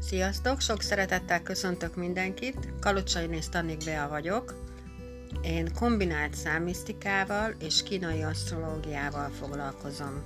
Sziasztok! Sok szeretettel köszöntök mindenkit. Kalocsai Néz Tanik Bea vagyok. Én kombinált számisztikával és kínai asztrológiával foglalkozom.